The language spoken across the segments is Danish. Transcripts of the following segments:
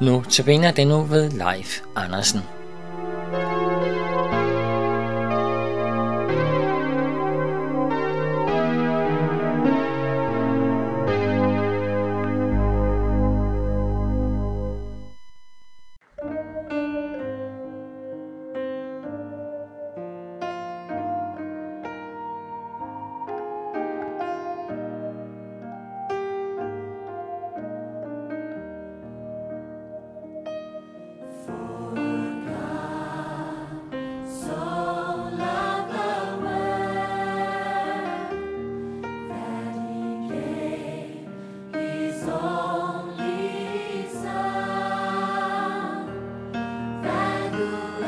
Nu tabiner det nu ved Leif Andersen. you.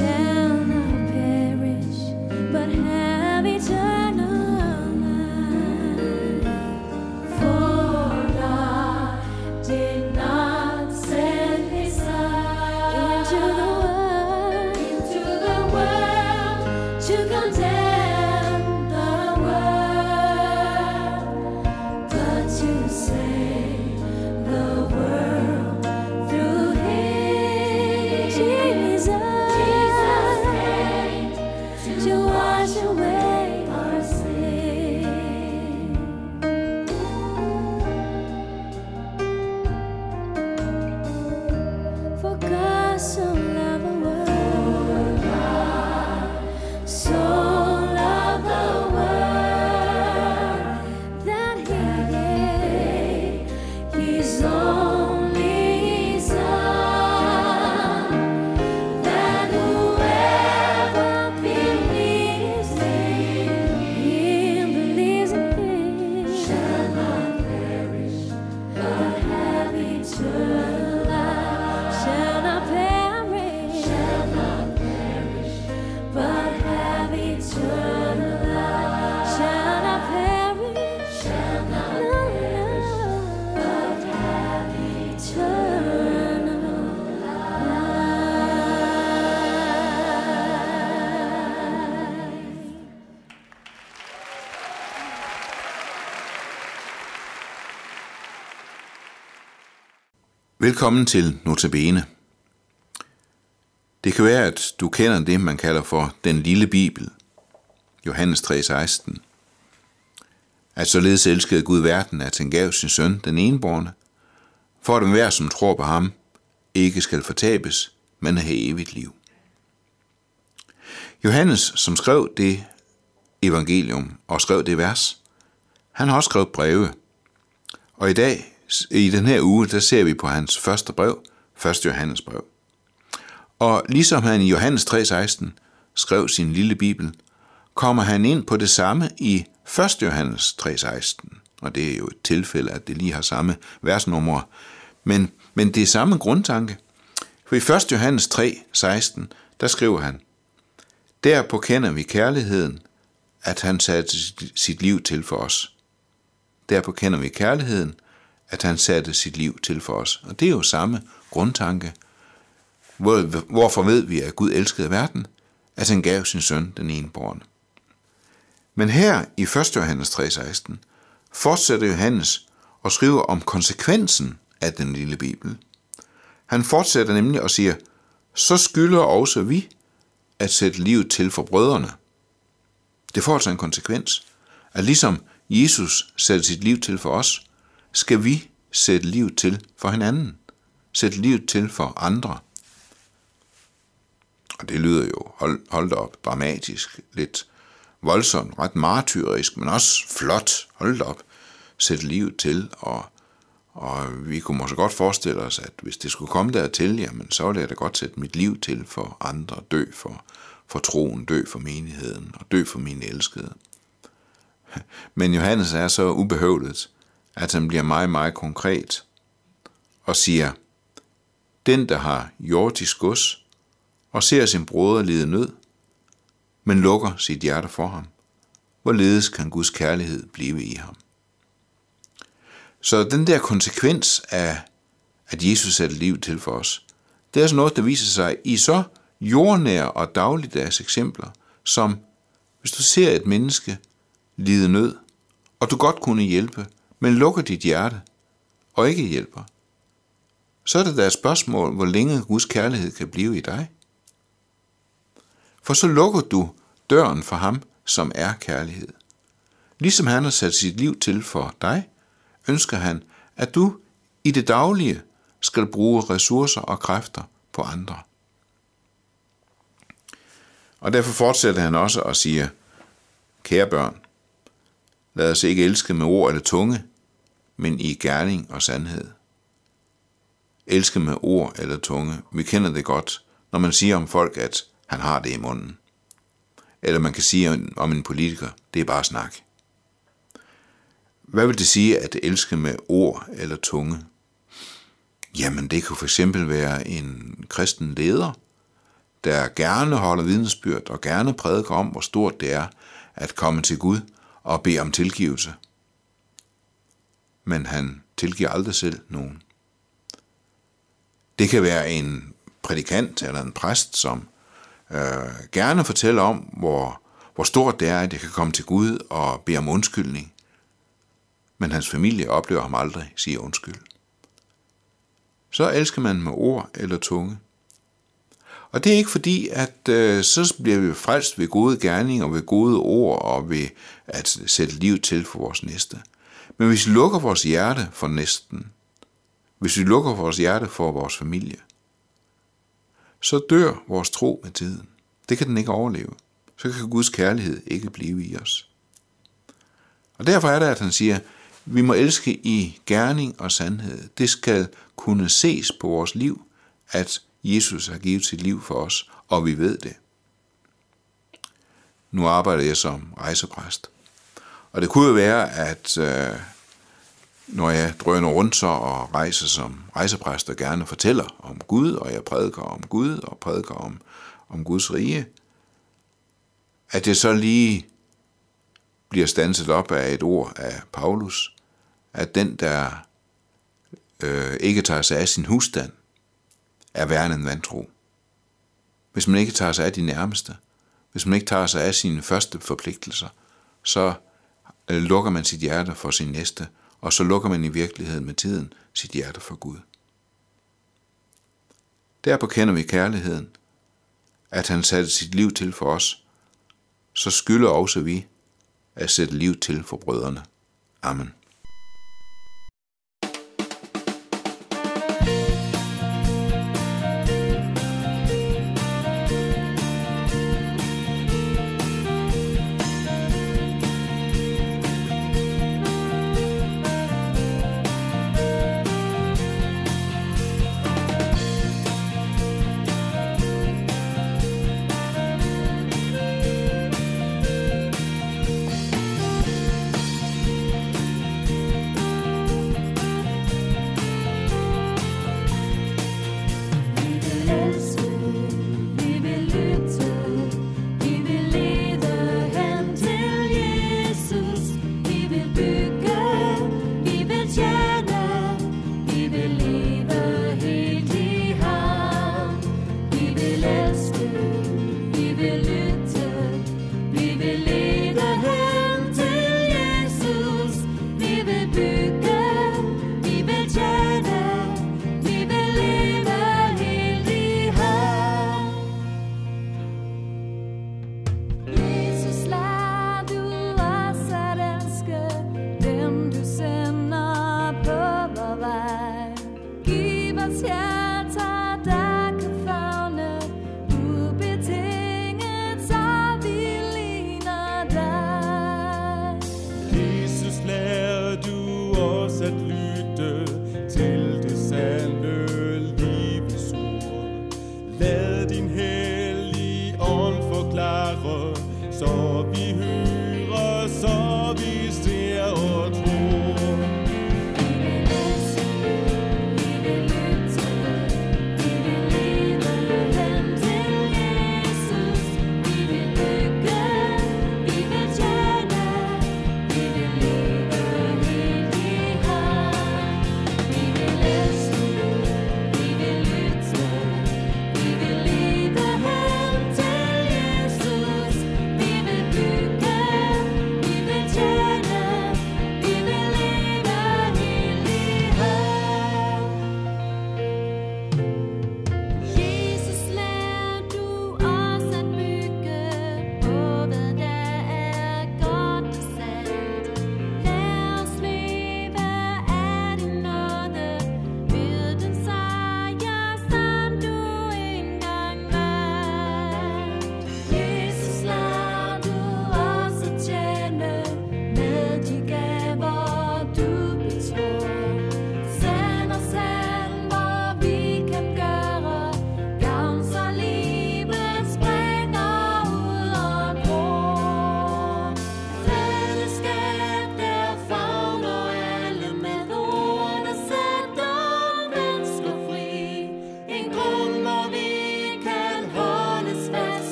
tell Velkommen til Notabene. Det kan være, at du kender det, man kalder for den lille bibel, Johannes 3:16. At således elskede Gud verden, at han gav sin søn, den enborne, for at hver, som tror på ham, ikke skal fortabes, men have evigt liv. Johannes, som skrev det evangelium og skrev det vers, han har også skrevet breve. Og i dag, i den her uge, der ser vi på hans første brev, 1. Johannes brev. Og ligesom han i Johannes 3:16 skrev sin lille bibel, kommer han ind på det samme i 1. Johannes 3:16. Og det er jo et tilfælde, at det lige har samme versnummer. Men, men det er samme grundtanke. For i 1. Johannes 3:16, der skriver han, Derpå kender vi kærligheden, at han satte sit liv til for os. Derpå kender vi kærligheden, at han satte sit liv til for os. Og det er jo samme grundtanke. Hvor, hvorfor ved vi, at Gud elskede verden? At han gav sin søn den ene born. Men her i 1. Johannes 3:16 fortsætter Johannes og skriver om konsekvensen af den lille bibel. Han fortsætter nemlig og siger, så skylder også vi at sætte livet til for brødrene. Det får altså en konsekvens, at ligesom Jesus satte sit liv til for os, skal vi sætte liv til for hinanden. Sætte liv til for andre. Og det lyder jo, hold, hold op, dramatisk, lidt voldsomt, ret martyrisk, men også flot, hold op, sætte liv til, og, og vi kunne måske godt forestille os, at hvis det skulle komme dertil, jamen så ville jeg da godt sætte mit liv til for andre, dø for, for troen, dø for menigheden og dø for mine elskede. Men Johannes er så ubehøvlet, at han bliver meget, meget konkret og siger, den, der har jordisk gods og ser sin broder lide nød, men lukker sit hjerte for ham, hvorledes kan Guds kærlighed blive i ham? Så den der konsekvens af, at Jesus satte liv til for os, det er sådan noget, der viser sig i så jordnære og dagligdags eksempler, som hvis du ser et menneske lide nød, og du godt kunne hjælpe, men lukker dit hjerte og ikke hjælper, så er det da et spørgsmål, hvor længe Guds kærlighed kan blive i dig. For så lukker du døren for ham, som er kærlighed. Ligesom han har sat sit liv til for dig, ønsker han, at du i det daglige skal bruge ressourcer og kræfter på andre. Og derfor fortsætter han også og siger, kære børn, lad os ikke elske med ord eller tunge, men i gerning og sandhed. Elske med ord eller tunge, vi kender det godt, når man siger om folk, at han har det i munden. Eller man kan sige om en politiker, det er bare snak. Hvad vil det sige at elske med ord eller tunge? Jamen det kunne for eksempel være en kristen leder, der gerne holder vidnesbyrd og gerne prædiker om, hvor stort det er at komme til Gud og beder om tilgivelse. Men han tilgiver aldrig selv nogen. Det kan være en prædikant eller en præst, som øh, gerne fortæller om, hvor, hvor stort det er, at jeg kan komme til Gud og bede om undskyldning. Men hans familie oplever ham aldrig sige undskyld. Så elsker man med ord eller tunge. Og det er ikke fordi, at øh, så bliver vi frelst ved gode gerninger, ved gode ord og ved at sætte liv til for vores næste. Men hvis vi lukker vores hjerte for næsten, hvis vi lukker vores hjerte for vores familie, så dør vores tro med tiden. Det kan den ikke overleve. Så kan Guds kærlighed ikke blive i os. Og derfor er det, at han siger, vi må elske i gerning og sandhed. Det skal kunne ses på vores liv, at Jesus har givet sit liv for os, og vi ved det. Nu arbejder jeg som rejsepræst. Og det kunne jo være, at øh, når jeg drøner rundt så og rejser som rejsepræst og gerne fortæller om Gud, og jeg prædiker om Gud og prædiker om, om Guds rige, at det så lige bliver stanset op af et ord af Paulus, at den, der øh, ikke tager sig af sin husstand, er værre end vantro. Hvis man ikke tager sig af de nærmeste, hvis man ikke tager sig af sine første forpligtelser, så øh, lukker man sit hjerte for sin næste, og så lukker man i virkeligheden med tiden sit hjerte for Gud. Derpå kender vi kærligheden, at han satte sit liv til for os, så skylder også vi at sætte liv til for brødrene. Amen.